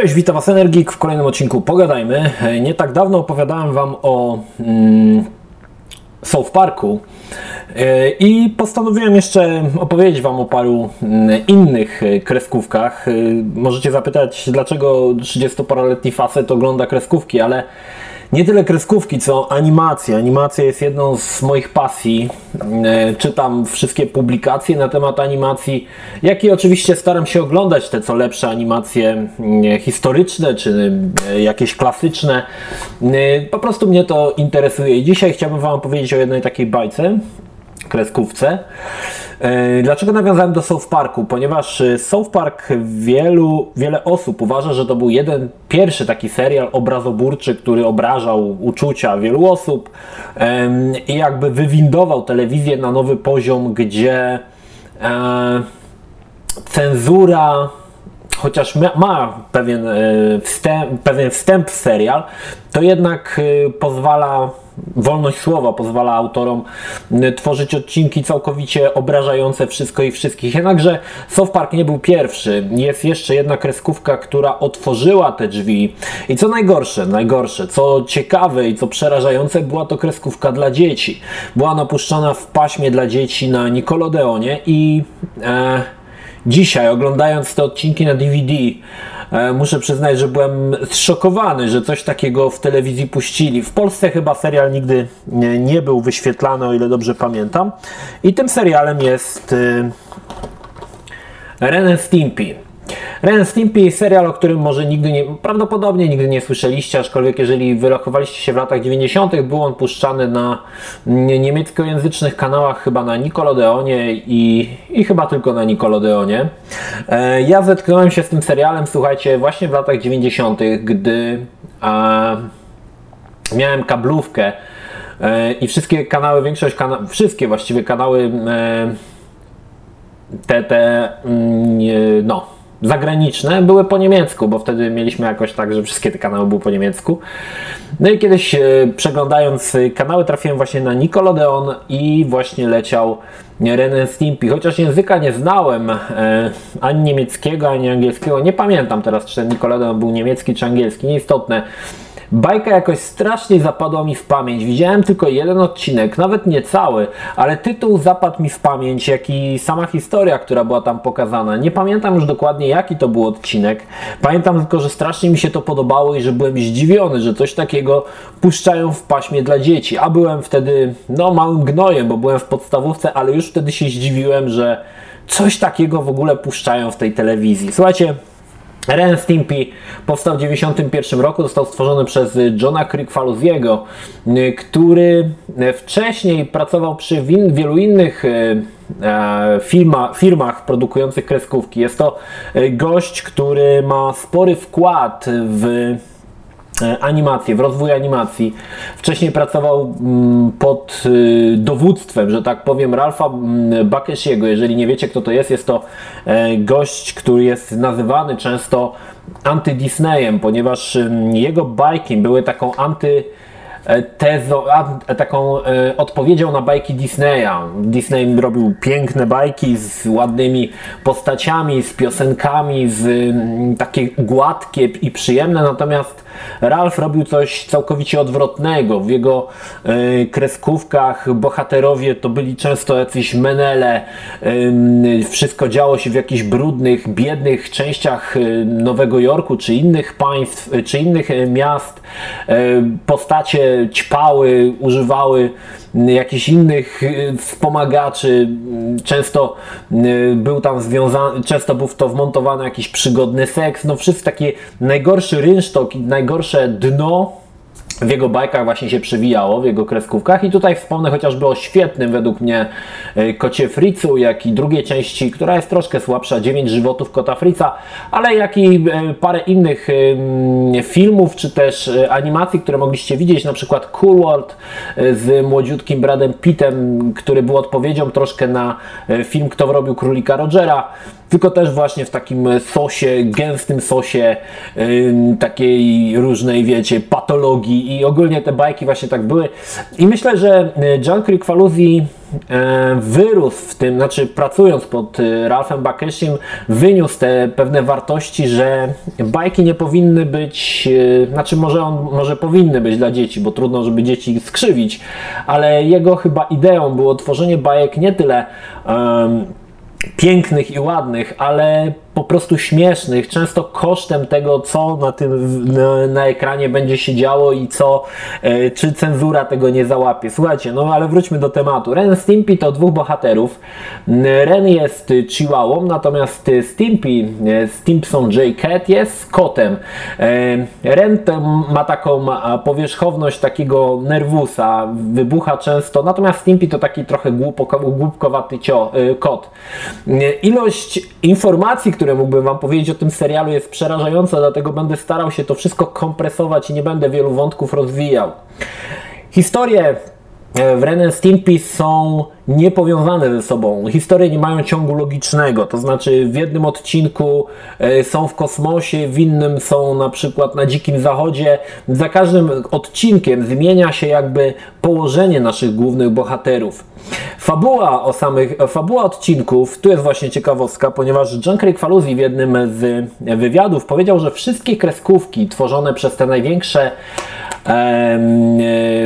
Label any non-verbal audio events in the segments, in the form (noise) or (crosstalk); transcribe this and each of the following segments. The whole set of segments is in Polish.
Cześć, witam Was Energik w kolejnym odcinku Pogadajmy. Nie tak dawno opowiadałem Wam o mm, South Parku e, i postanowiłem jeszcze opowiedzieć Wam o paru mm, innych kreskówkach. E, możecie zapytać, dlaczego 30-paroletni facet ogląda kreskówki, ale nie tyle kreskówki, co animacja. Animacja jest jedną z moich pasji. E, czytam wszystkie publikacje na temat animacji, jak i oczywiście staram się oglądać te co lepsze animacje mm, historyczne czy e, jakieś klasyczne. E, po prostu mnie to interesuje i dzisiaj chciałbym Wam powiedzieć o jednej takiej bajce, kreskówce. E, dlaczego nawiązałem do South Parku? Ponieważ e, South Park wielu, wiele osób uważa, że to był jeden pierwszy taki serial obrazoburczy, który obrażał uczucia wielu osób i jakby wywindował telewizję na nowy poziom, gdzie e, cenzura chociaż ma pewien wstęp, pewien wstęp w serial, to jednak pozwala wolność słowa pozwala autorom tworzyć odcinki całkowicie obrażające wszystko i wszystkich. Jednakże South Park nie był pierwszy. Jest jeszcze jedna kreskówka, która otworzyła te drzwi. I co najgorsze, najgorsze, co ciekawe i co przerażające, była to kreskówka dla dzieci. Była napuszczana w paśmie dla dzieci na Nickelodeonie i e, dzisiaj oglądając te odcinki na DVD muszę przyznać, że byłem zszokowany, że coś takiego w telewizji puścili. W Polsce chyba serial nigdy nie, nie był wyświetlany, o ile dobrze pamiętam. I tym serialem jest y, Ren Stimpy. Ren Stimpy, serial, o którym może nigdy nie, prawdopodobnie nigdy nie słyszeliście, aczkolwiek jeżeli wyrachowaliście się w latach 90., był on puszczany na niemieckojęzycznych kanałach, chyba na Nickelodeonie i, i chyba tylko na Nickelodeonie. E, ja zetknąłem się z tym serialem, słuchajcie, właśnie w latach 90., gdy a, miałem kablówkę e, i wszystkie kanały, większość kanałów, wszystkie właściwie kanały e, te, te, mm, no, zagraniczne były po niemiecku, bo wtedy mieliśmy jakoś tak, że wszystkie te kanały były po niemiecku. No i kiedyś e, przeglądając kanały trafiłem właśnie na Nickelodeon i właśnie leciał Ren Stimpy. Chociaż języka nie znałem, e, ani niemieckiego, ani angielskiego, nie pamiętam teraz, czy ten Nickelodeon był niemiecki czy angielski, nieistotne. Bajka jakoś strasznie zapadła mi w pamięć. Widziałem tylko jeden odcinek, nawet nie cały, ale tytuł zapadł mi w pamięć, jak i sama historia, która była tam pokazana. Nie pamiętam już dokładnie jaki to był odcinek. Pamiętam tylko, że strasznie mi się to podobało i że byłem zdziwiony, że coś takiego puszczają w paśmie dla dzieci. A byłem wtedy no małym gnojem, bo byłem w podstawówce, ale już wtedy się zdziwiłem, że coś takiego w ogóle puszczają w tej telewizji. Słuchajcie, Ren Stimpy powstał w 1991 roku, został stworzony przez Johna Crickfalusiego, który wcześniej pracował przy wielu innych e, e, firma, firmach produkujących kreskówki. Jest to gość, który ma spory wkład w animację, w rozwój animacji. Wcześniej pracował mm, pod y, dowództwem, że tak powiem, Ralfa mm, Bakeshiego. Jeżeli nie wiecie, kto to jest, jest to e, gość, który jest nazywany często anty-Disneyem, ponieważ mm, jego bajki były taką anty E, taką e, odpowiedzią na bajki Disneya. Disney robił piękne bajki z ładnymi postaciami, z piosenkami, z takie gładkie i przyjemne, natomiast Ralph robił coś całkowicie odwrotnego. W jego e, kreskówkach bohaterowie to byli często jacyś menele, wszystko działo się w jakichś brudnych, biednych częściach Nowego Jorku, czy innych państw, czy innych miast. Postacie ćpały, używały jakichś innych y, wspomagaczy. Często y, był tam związany, często był w to wmontowany jakiś przygodny seks. No wszyscy takie najgorszy rynsztok, najgorsze dno w jego bajkach właśnie się przewijało, w jego kreskówkach. I tutaj wspomnę chociażby o świetnym według mnie e, Kocie Fricu, jak i drugiej części, która jest troszkę słabsza, 9 żywotów Kota Frica, ale jak i e, parę innych filmów, czy też e, animacji, które mogliście widzieć, na przykład Cool World z młodziutkim Bradem Pittem, który był odpowiedzią troszkę na film Kto wrobił Królika Rogera, tylko też właśnie w takim sosie, gęstym sosie y, takiej różnej, wiecie, patologii i ogólnie te bajki właśnie tak były. I myślę, że John Krikwaluzi E, wyrósł w tym, znaczy pracując pod e, Ralphem Bakeshim, wyniósł te pewne wartości, że bajki nie powinny być, znaczy może on, może powinny być dla dzieci, bo trudno, żeby dzieci skrzywić, ale jego chyba ideą było tworzenie bajek nie tyle pięknych i ładnych, ale po prostu śmiesznych, często kosztem tego, co na tym na, na ekranie będzie się działo i co, e, czy cenzura tego nie załapie. Słuchajcie, no ale wróćmy do tematu. Ren Stimpy to dwóch bohaterów. Ren jest chihuahą, natomiast Stimpy, e, Stimpson J. Cat jest kotem. E, Ren ma taką powierzchowność takiego nerwusa, wybucha często, natomiast Stimpy to taki trochę głupkowaty cio, kot. Ilość informacji, które mógłbym Wam powiedzieć o tym serialu jest przerażająca, dlatego będę starał się to wszystko kompresować i nie będę wielu wątków rozwijał. Historie e, w Ren Stimpy są niepowiązane ze sobą. Historie nie mają ciągu logicznego, to znaczy w jednym odcinku e, są w kosmosie, w innym są na przykład na dzikim zachodzie. Za każdym odcinkiem zmienia się jakby położenie naszych głównych bohaterów. Fabuła o samych, fabuła odcinków, tu jest właśnie ciekawostka, ponieważ John Craig Faluzzi w jednym z wywiadów powiedział, że wszystkie kreskówki tworzone przez te największe e,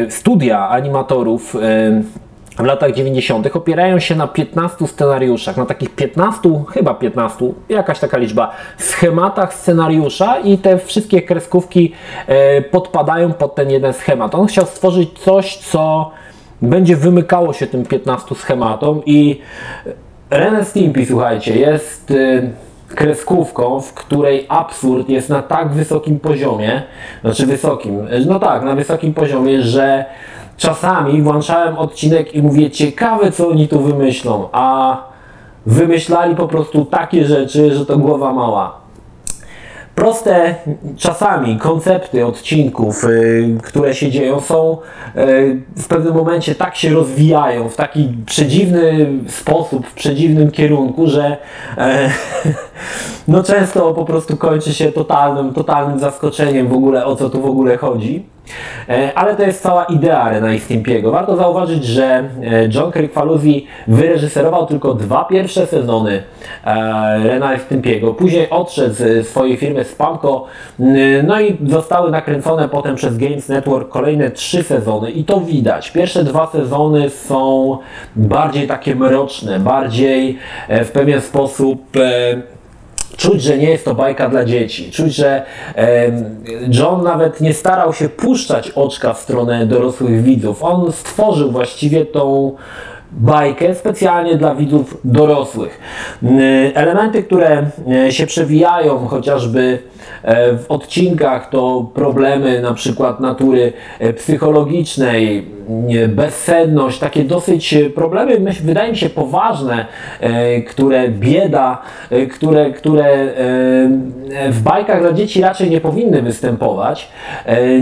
studia animatorów w latach 90. opierają się na 15 scenariuszach, na takich 15, chyba 15, jakaś taka liczba, schematach scenariusza i te wszystkie kreskówki e, podpadają pod ten jeden schemat. On chciał stworzyć coś, co będzie wymykało się tym 15 schematom i Ren Stimpy, słuchajcie, jest y, kreskówką, w której absurd jest na tak wysokim poziomie, znaczy wysokim, no tak, na wysokim poziomie, że czasami włączałem odcinek i mówię, ciekawe co oni tu wymyślą, a wymyślali po prostu takie rzeczy, że to głowa mała. Proste czasami koncepty odcinków, y, które się dzieją, są y, w pewnym momencie tak się rozwijają w taki przedziwny sposób, w przedziwnym kierunku, że e, (laughs) no często po prostu kończy się totalnym, totalnym zaskoczeniem w ogóle o co tu w ogóle chodzi. E, ale to jest cała idea Rena i Stimpiego. Warto zauważyć, że e, John Krikfaluzzi wyreżyserował tylko dwa pierwsze sezony e, Rena i Stimpiego. Później odszedł z swojej firmy Spamco, no i zostały nakręcone potem przez Games Network kolejne trzy sezony i to widać. Pierwsze dwa sezony są bardziej takie mroczne, bardziej w pewien sposób Czuć, że nie jest to bajka dla dzieci. Czuć, że John nawet nie starał się puszczać oczka w stronę dorosłych widzów. On stworzył właściwie tą bajkę specjalnie dla widzów dorosłych. Elementy, które e, się przewijają chociażby w odcinkach to problemy na przykład natury e, psychologicznej, bezsenność, takie dosyć problemy, wydaje mi się poważne, które bieda, które, które w bajkach dla dzieci raczej nie powinny występować.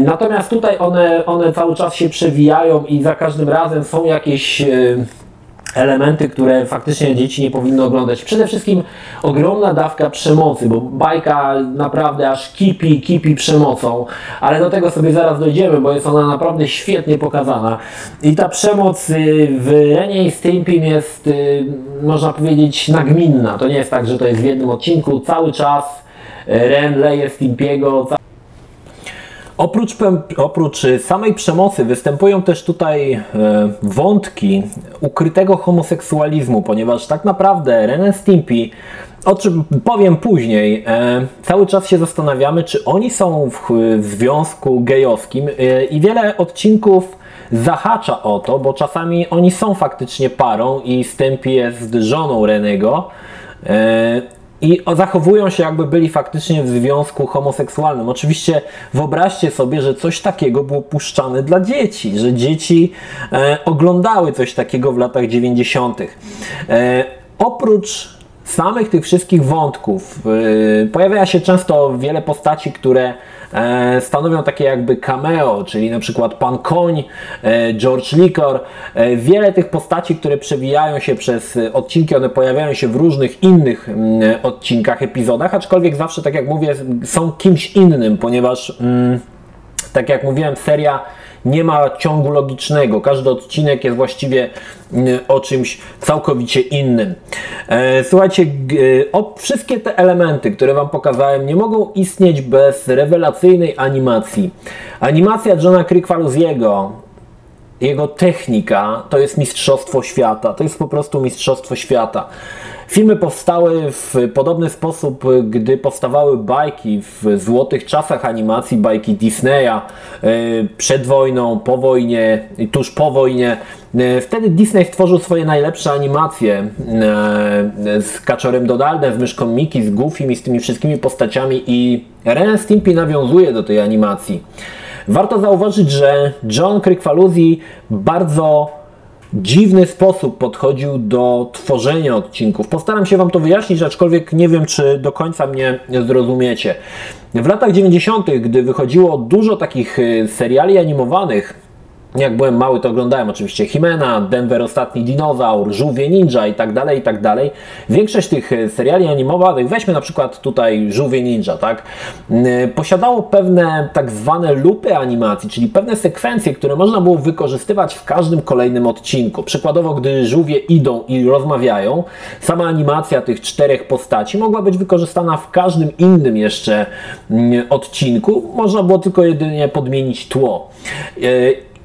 Natomiast tutaj one, one cały czas się przewijają i za każdym razem są jakieś elementy, które faktycznie dzieci nie powinny oglądać. Przede wszystkim ogromna dawka przemocy, bo bajka naprawdę aż kipi, kipi przemocą, ale do tego sobie zaraz dojdziemy, bo jest ona naprawdę świetnie pokazana. I ta przemoc y, w Renie i Stimpim jest, y, można powiedzieć, nagminna. To nie jest tak, że to jest w jednym odcinku, cały czas y, Ren leje Stimpiego, Oprócz, oprócz samej przemocy występują też tutaj e, wątki ukrytego homoseksualizmu, ponieważ tak naprawdę Ren Stimpy, o czym powiem później, e, cały czas się zastanawiamy, czy oni są w, związku gejowskim i wiele odcinków zahacza o to, bo czasami oni są faktycznie parą i Stimpy jest żoną Renego i zachowują się jakby byli faktycznie w związku homoseksualnym. Oczywiście wyobraźcie sobie, że coś takiego było puszczane dla dzieci, że dzieci e, oglądały coś takiego w latach 90. E, oprócz samych tych wszystkich wątków yy, pojawia się często wiele postaci, które e, stanowią takie jakby cameo, czyli na przykład Pan Koń, e, George Likor. E, wiele tych postaci, które przewijają się przez odcinki, one pojawiają się w różnych innych mm, odcinkach, epizodach, aczkolwiek zawsze, tak jak mówię, są kimś innym, ponieważ mm, tak jak mówiłem, seria nie ma ciągu logicznego. Każdy odcinek jest właściwie mm, o czymś całkowicie innym. E, słuchajcie, o, wszystkie te elementy, które Wam pokazałem, nie mogą istnieć bez rewelacyjnej animacji. Animacja Johna Kricfalusiego, jego technika to jest mistrzostwo świata. To jest po prostu mistrzostwo świata. Filmy powstały w podobny sposób, gdy powstawały bajki w złotych czasach animacji, bajki Disneya e, przed wojną, po wojnie tuż po wojnie. E, wtedy Disney stworzył swoje najlepsze animacje e, z Kaczorem Donaldem, z myszką Mickey, z Goofy i z tymi wszystkimi postaciami i Ren Stimpy nawiązuje do tej animacji. Warto zauważyć, że John Kricfalusi bardzo dziwny sposób podchodził do tworzenia odcinków. Postaram się Wam to wyjaśnić, aczkolwiek nie wiem, czy do końca mnie zrozumiecie. W latach 90., gdy wychodziło dużo takich y, seriali animowanych, jak byłem mały, to oglądałem oczywiście Himena, Denver Ostatni Dinozaur, Żółwie Ninja i tak dalej, i tak dalej. Większość tych e, seriali animowanych, weźmy na przykład tutaj Żółwie Ninja, tak, e, posiadało pewne tak zwane lupy animacji, czyli pewne sekwencje, które można było wykorzystywać w każdym kolejnym odcinku. Przykładowo, gdy żółwie idą i rozmawiają, sama animacja tych czterech postaci mogła być wykorzystana w każdym innym jeszcze odcinku. Można było tylko jedynie podmienić tło.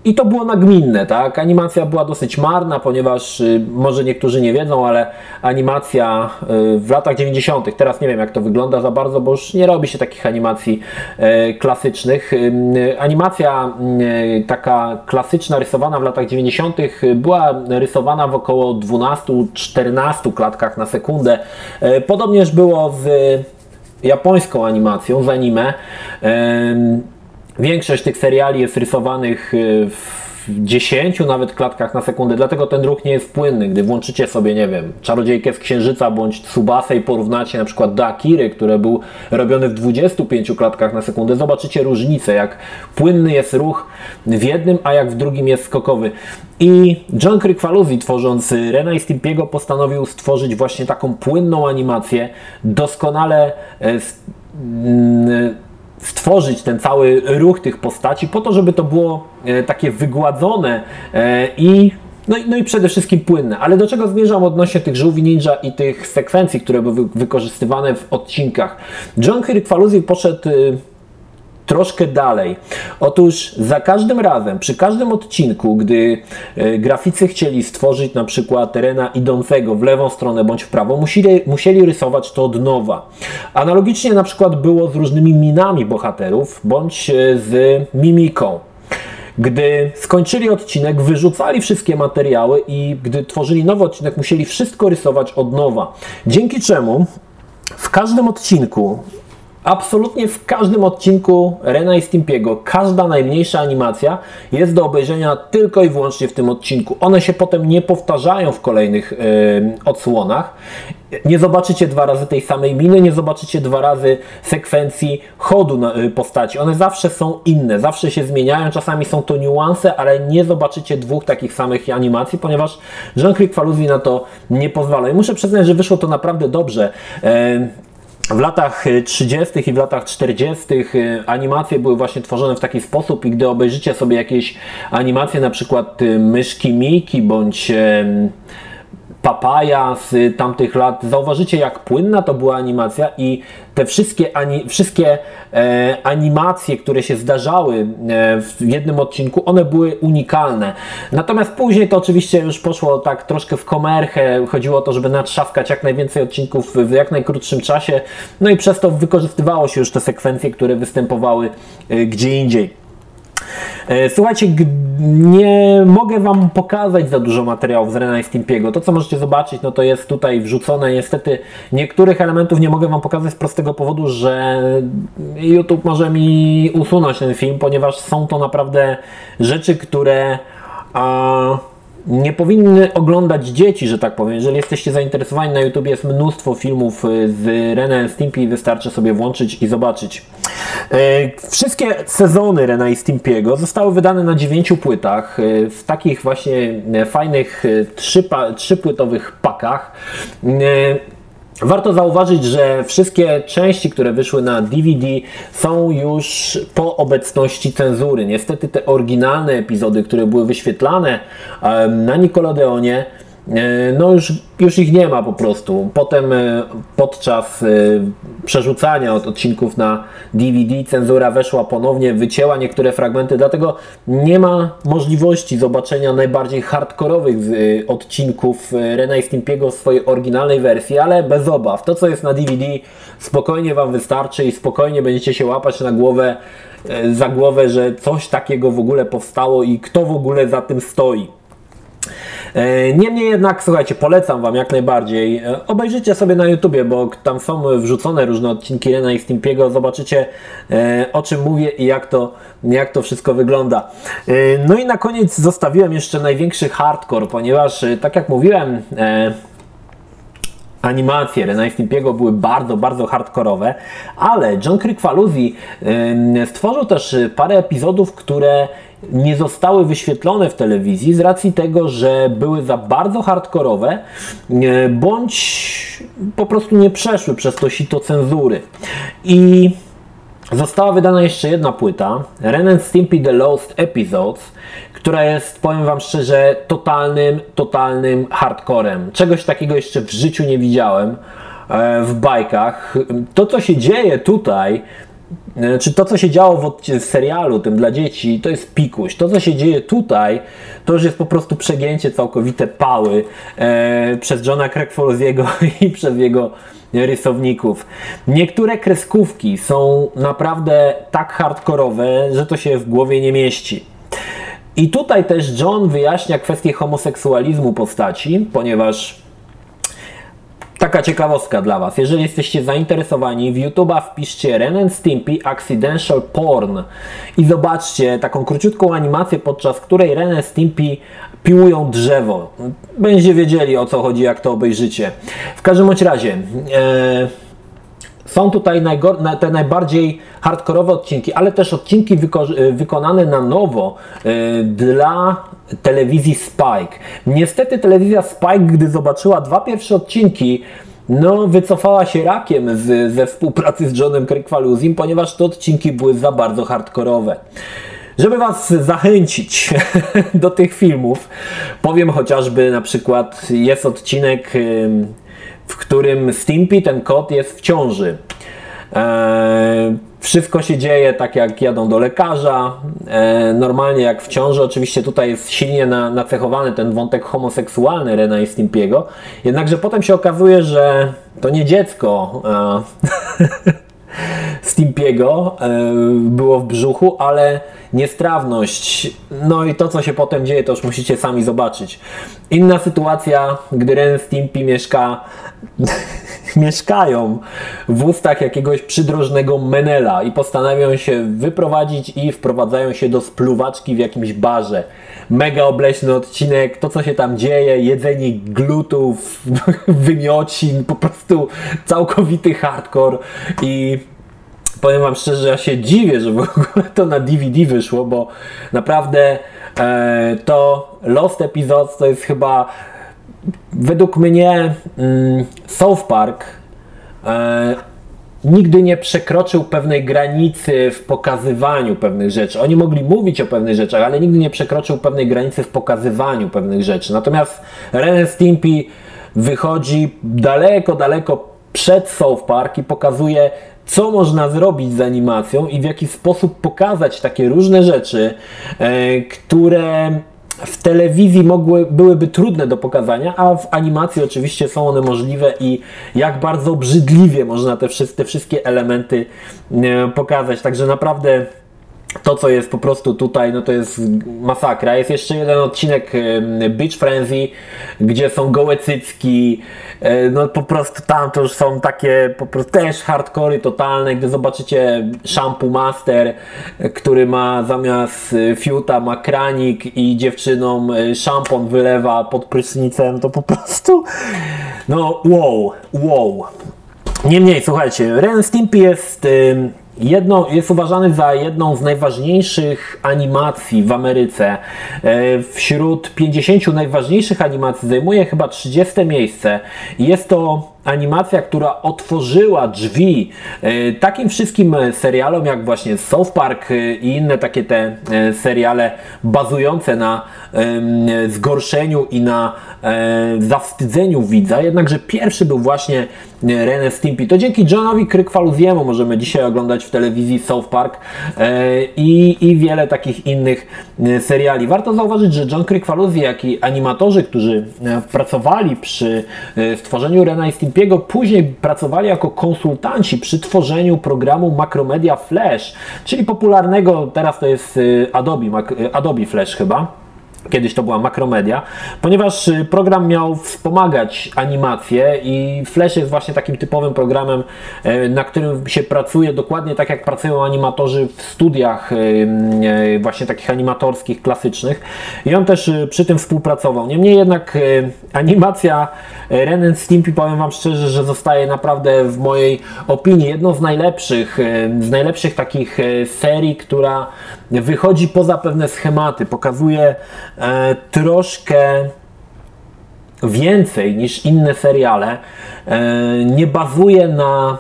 I to było nagminne, tak? Animacja była dosyć marna, ponieważ y, może niektórzy nie wiedzą, ale animacja y, w latach 90., teraz nie wiem jak to wygląda za bardzo, bo już nie robi się takich animacji y, klasycznych. Animacja taka klasyczna, rysowana w latach 90., była rysowana w około 12-14 klatkach na sekundę. Podobnież było z japońską animacją, z anime. Większość tych seriali jest rysowanych y, w 10 nawet klatkach na sekundę, dlatego ten ruch nie jest płynny. Gdy włączycie sobie, nie wiem, Czarodziejkę z Księżyca bądź Tsubasa i porównacie na przykład do Akiry, który był robiony w 25 klatkach na sekundę, zobaczycie różnicę, jak płynny jest ruch w jednym, a jak w drugim jest skokowy. I John Kricfalusi tworząc Rena i Stimpiego postanowił stworzyć właśnie taką płynną animację, doskonale e, stworzyć ten cały ruch tych postaci po to, żeby to było e, takie wygładzone e, i no, i, no i przede wszystkim płynne. Ale do czego zmierzam odnośnie tych żółwi ninja i tych sekwencji, które były wykorzystywane w odcinkach? John Kirkwaluzi poszedł y, troszkę dalej. Otóż za każdym razem, przy każdym odcinku, gdy e, graficy chcieli stworzyć na przykład terena idącego w lewą stronę bądź w prawo, musieli, musieli rysować to od nowa. Analogicznie na przykład było z różnymi minami bohaterów bądź e, z mimiką. Gdy skończyli odcinek, wyrzucali wszystkie materiały i gdy tworzyli nowy odcinek, musieli wszystko rysować od nowa. Dzięki czemu w każdym odcinku absolutnie w każdym odcinku Rena i Stimpiego każda najmniejsza animacja jest do obejrzenia tylko i wyłącznie w tym odcinku. One się potem nie powtarzają w kolejnych odsłonach. Nie zobaczycie dwa razy tej samej miny, nie zobaczycie dwa razy sekwencji chodu na, yy, postaci. One zawsze są inne, zawsze się zmieniają, czasami są to niuanse, ale nie zobaczycie dwóch takich samych animacji, ponieważ Jean-Claude Faluzi na to nie pozwala. I muszę przyznać, że wyszło to naprawdę dobrze. W latach 30. i w latach 40. Y, animacje były właśnie tworzone w taki sposób i gdy obejrzycie sobie jakieś animacje, na przykład y, myszki Miki bądź Papaja z tamtych lat, zauważycie jak płynna to była animacja i te wszystkie, ani, wszystkie e, animacje, które się zdarzały e, w jednym odcinku, one były unikalne. Natomiast później to oczywiście już poszło tak troszkę w komerchę, chodziło o to, żeby natrzaskać jak najwięcej odcinków w jak najkrótszym czasie, no i przez to wykorzystywało się już te sekwencje, które występowały e, gdzie indziej. E, słuchajcie, nie mogę Wam pokazać za dużo materiałów z Rena i Stimpiego. To, co możecie zobaczyć, no to jest tutaj wrzucone. Niestety niektórych elementów nie mogę Wam pokazać z prostego powodu, że YouTube może mi usunąć ten film, ponieważ są to naprawdę rzeczy, które... A, nie powinny oglądać dzieci, że tak powiem. Jeżeli jesteście zainteresowani na YouTube, jest mnóstwo filmów y, z Rena Stimpy, wystarczy sobie włączyć i zobaczyć. Y, wszystkie sezony Rena i Stimpy'ego zostały wydane na dziewięciu płytach, y, w takich właśnie fajnych trzypłytowych pakach. Warto zauważyć, że wszystkie części, które wyszły na DVD są już po obecności cenzury. Niestety te oryginalne epizody, które były wyświetlane na Nickelodeonie, E, no już, już ich nie ma po prostu. Potem e, podczas e, przerzucania od odcinków na DVD cenzura weszła ponownie, wycięła niektóre fragmenty, dlatego nie ma możliwości zobaczenia najbardziej hardkorowych odcinków Rena i Stimpy'ego w swojej oryginalnej wersji, ale bez obaw. To co jest na DVD spokojnie Wam wystarczy i spokojnie będziecie się łapać na głowę za głowę, że coś takiego w ogóle powstało i kto w ogóle za tym stoi. E, niemniej jednak, słuchajcie, polecam Wam jak najbardziej. E, obejrzyjcie sobie na YouTubie, bo tam są wrzucone różne odcinki Rena i Stimpiego. Zobaczycie e, o czym mówię i jak to, jak to wszystko wygląda. No i na koniec zostawiłem jeszcze największy hardcore, ponieważ tak jak mówiłem, animacje Rena i były bardzo, bardzo hardkorowe, ale John Kricfalusi stworzył też parę epizodów, które nie zostały wyświetlone w telewizji z racji tego, że były za bardzo hardkorowe, bądź po prostu nie przeszły przez to sito cenzury. I została wydana jeszcze jedna płyta, Ren and Stimpy The Lost Episodes, która jest, powiem Wam szczerze, totalnym, totalnym hardcorem. Czegoś takiego jeszcze w życiu nie widziałem e, w bajkach. To, co się dzieje tutaj, E, czy to, co się działo w, serialu tym dla dzieci, to jest pikuś. To, co się dzieje tutaj, to już jest po prostu przegięcie całkowite pały e, przez Johna Craigfolziego (laughs) i przez jego rysowników. Niektóre kreskówki są naprawdę tak hardkorowe, że to się w głowie nie mieści. I tutaj też John wyjaśnia kwestię homoseksualizmu postaci, ponieważ Taka ciekawostka dla Was. Jeżeli jesteście zainteresowani, w YouTube'a wpiszcie Ren and Stimpy Accidental Porn i zobaczcie taką króciutką animację, podczas której Ren and Stimpy piłują drzewo. Będziecie wiedzieli o co chodzi, jak to obejrzycie. W każdym razie... E, są tutaj te najbardziej hardkorowe odcinki, ale też odcinki wyko wykonane na nowo e, dla telewizji Spike. Niestety telewizja Spike, gdy zobaczyła dwa pierwsze odcinki, no, wycofała się rakiem z, ze współpracy z Johnem Krykwalusim, ponieważ te odcinki były za bardzo hardkorowe. Żeby Was zachęcić (laughs) do tych filmów, powiem chociażby na przykład jest odcinek, w którym Stimpy, ten kot, jest w ciąży. Eee, wszystko się dzieje tak jak jadą do lekarza, e, normalnie jak w ciąży. Oczywiście tutaj jest silnie na, nacechowany ten wątek homoseksualny Rena i Stimpiego. Jednakże potem się okazuje, że to nie dziecko e, (laughs) Stimpiego e, było w brzuchu, ale niestrawność. No i to, co się potem dzieje, to już musicie sami zobaczyć. Inna sytuacja, gdy Ren Stimpy mieszka (laughs) mieszkają w ustach jakiegoś przydrożnego menela i postanawiają się wyprowadzić i wprowadzają się do spluwaczki w jakimś barze. Mega obleśny odcinek, to co się tam dzieje, jedzenie glutów, (laughs) wymiocin, po prostu całkowity hardcore i powiem wam szczerze, ja się dziwię, że w ogóle to na DVD wyszło, bo naprawdę e, to Lost Episodes to jest chyba według mnie mm, South Park e, nigdy nie przekroczył pewnej granicy w pokazywaniu pewnych rzeczy. Oni mogli mówić o pewnych rzeczach, ale nigdy nie przekroczył pewnej granicy w pokazywaniu pewnych rzeczy. Natomiast Ren Stimpy wychodzi daleko, daleko przed South Park i pokazuje co można zrobić z animacją i w jaki sposób pokazać takie różne rzeczy, e, które w telewizji mogły, byłyby trudne do pokazania, a w animacji oczywiście są one możliwe i jak bardzo obrzydliwie można te, te wszystkie elementy e, pokazać. Także naprawdę to, co jest po prostu tutaj, no to jest masakra. Jest jeszcze jeden odcinek Beach Frenzy, gdzie są gołe cycki, e, no po prostu tam to już są takie po prostu też hardcory totalne, gdy zobaczycie Shampoo Master, który ma zamiast e, fiuta ma kranik i dziewczynom e, szampon wylewa pod prysznicem, to po prostu no wow, wow. Niemniej, słuchajcie, Ren Stimpy jest jedno, jest uważany za jedną z najważniejszych animacji w Ameryce. E, wśród 50 najważniejszych animacji zajmuje chyba 30 miejsce. Jest to animacja, która otworzyła drzwi e, takim wszystkim serialom jak właśnie South Park e, i inne takie te seriale bazujące na zgorszeniu i na zawstydzeniu widza. Jednakże pierwszy był właśnie Ren Stimpy. To dzięki Johnowi Krykwaluziemu możemy dzisiaj oglądać w telewizji South Park e, i, i wiele takich innych e, seriali. Warto zauważyć, że John Krykwaluzi, jak i animatorzy, którzy e, pracowali przy stworzeniu Rena i Stimpiego, później pracowali jako konsultanci przy tworzeniu programu Macromedia Flash, czyli popularnego, teraz to jest Adobe, Adobe Flash chyba Kiedyś to była makromedia, ponieważ y, program miał wspomagać animację i Flash jest właśnie takim typowym programem, e, na którym się pracuje dokładnie tak jak pracują animatorzy w studiach y, e, właśnie takich animatorskich, klasycznych i on też y, przy tym współpracował. Niemniej jednak animacja Ren Stimpy, powiem Wam szczerze, że zostaje naprawdę w mojej opinii jedną z najlepszych, z najlepszych takich serii, która wychodzi poza pewne schematy, pokazuje e, troszkę więcej niż inne seriale. E, nie bazuje na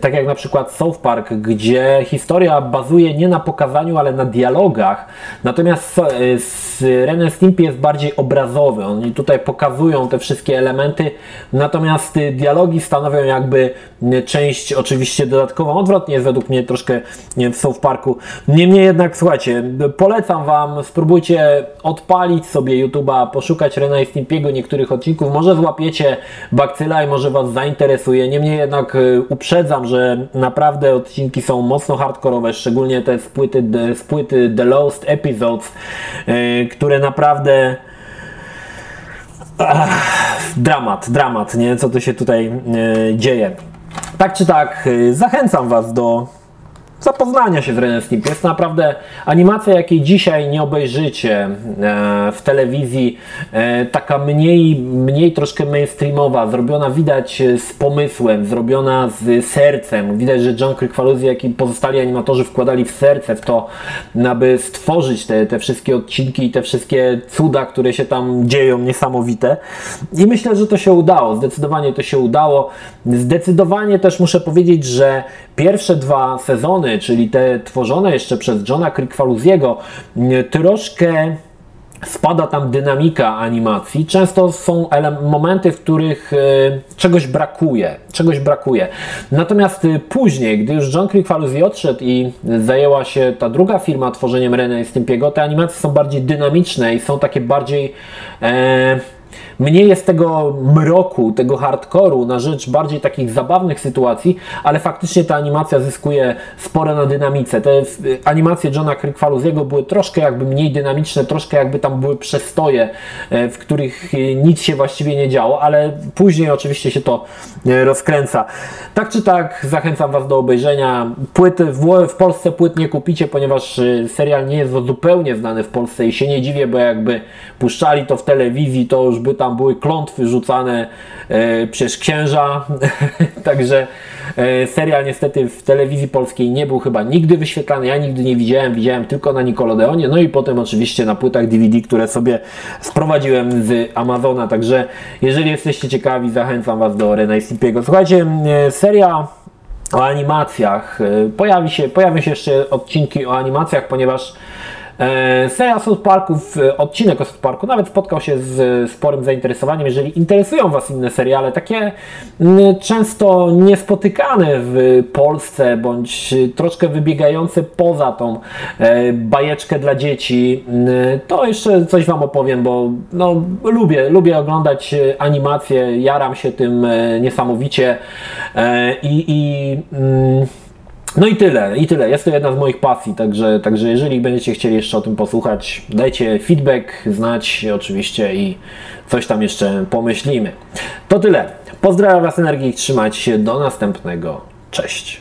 tak jak na przykład South Park, gdzie historia bazuje nie na pokazaniu, ale na dialogach. Natomiast z Ren Stimpy jest bardziej obrazowy. Oni tutaj pokazują te wszystkie elementy, natomiast dialogi stanowią jakby część oczywiście dodatkową. Odwrotnie jest według mnie troszkę w South Parku. Niemniej jednak, słuchajcie, polecam Wam, spróbujcie odpalić sobie YouTube'a, poszukać Rena i Stimpy'ego niektórych odcinków. Może złapiecie bakcyla i może Was zainteresuje. Niemniej jednak uprzedzam że naprawdę odcinki są mocno hardkorowe, szczególnie te z płyty, z płyty The Lost Episodes, yy, które naprawdę Ach, dramat, dramat, nie? Co tu się tutaj yy, dzieje. Tak czy tak, yy, zachęcam Was do zapoznania się z Ren Stimpy. Jest naprawdę animacja, jakiej dzisiaj nie obejrzycie e, w telewizji, e, taka mniej, mniej troszkę mainstreamowa, zrobiona widać z pomysłem, zrobiona z sercem. Widać, że John Krykwaluzy, jak i pozostali animatorzy wkładali w serce w to, aby stworzyć te, te wszystkie odcinki i te wszystkie cuda, które się tam dzieją, niesamowite. I myślę, że to się udało. Zdecydowanie to się udało. Zdecydowanie też muszę powiedzieć, że pierwsze dwa sezony czyli te tworzone jeszcze przez Johna Krikwaluziego, troszkę spada tam dynamika animacji. Często są momenty, w których y, czegoś brakuje, czegoś brakuje. Natomiast y, później, gdy już John Krikwaluzi odszedł i zajęła się ta druga firma tworzeniem Rena i Stimpiego, te animacje są bardziej dynamiczne i są takie bardziej e, Mniej jest tego mroku, tego hardkoru na rzecz bardziej takich zabawnych sytuacji, ale faktycznie ta animacja zyskuje spore na dynamice. Te animacje Johna Krykwaluziego były troszkę jakby mniej dynamiczne, troszkę jakby tam były przestoje, e, w których nic się właściwie nie działo, ale później oczywiście się to e, rozkręca. Tak czy tak, zachęcam Was do obejrzenia. Płyty w, Polsce płyt nie kupicie, ponieważ e, serial nie jest zupełnie znany w Polsce i się nie dziwię, bo jakby puszczali to w telewizji, to już by tam były klątwy rzucane e, przez księża, (laughs) także e, serial niestety w telewizji polskiej nie był chyba nigdy wyświetlany, ja nigdy nie widziałem, widziałem tylko na Nickelodeonie, no i potem oczywiście na płytach DVD, które sobie sprowadziłem z Amazona, także jeżeli jesteście ciekawi, zachęcam Was do Rena Stipiego. Słuchajcie, e, seria o animacjach, pojawi się, pojawią się jeszcze odcinki o animacjach, ponieważ seria South Parków, e, odcinek o South Parku nawet spotkał się z sporym zainteresowaniem. Jeżeli interesują Was inne seriale, takie często niespotykane w Polsce, bądź troszkę wybiegające poza tą e, bajeczkę dla dzieci, to jeszcze coś Wam opowiem, bo no, lubię, lubię oglądać animacje, jaram się tym niesamowicie i, i No i tyle, i tyle. Jest to jedna z moich pasji, także, także jeżeli będziecie chcieli jeszcze o tym posłuchać, dajcie feedback, znać oczywiście i coś tam jeszcze pomyślimy. To tyle. Pozdrawiam Was energii, trzymajcie się, do następnego. Cześć.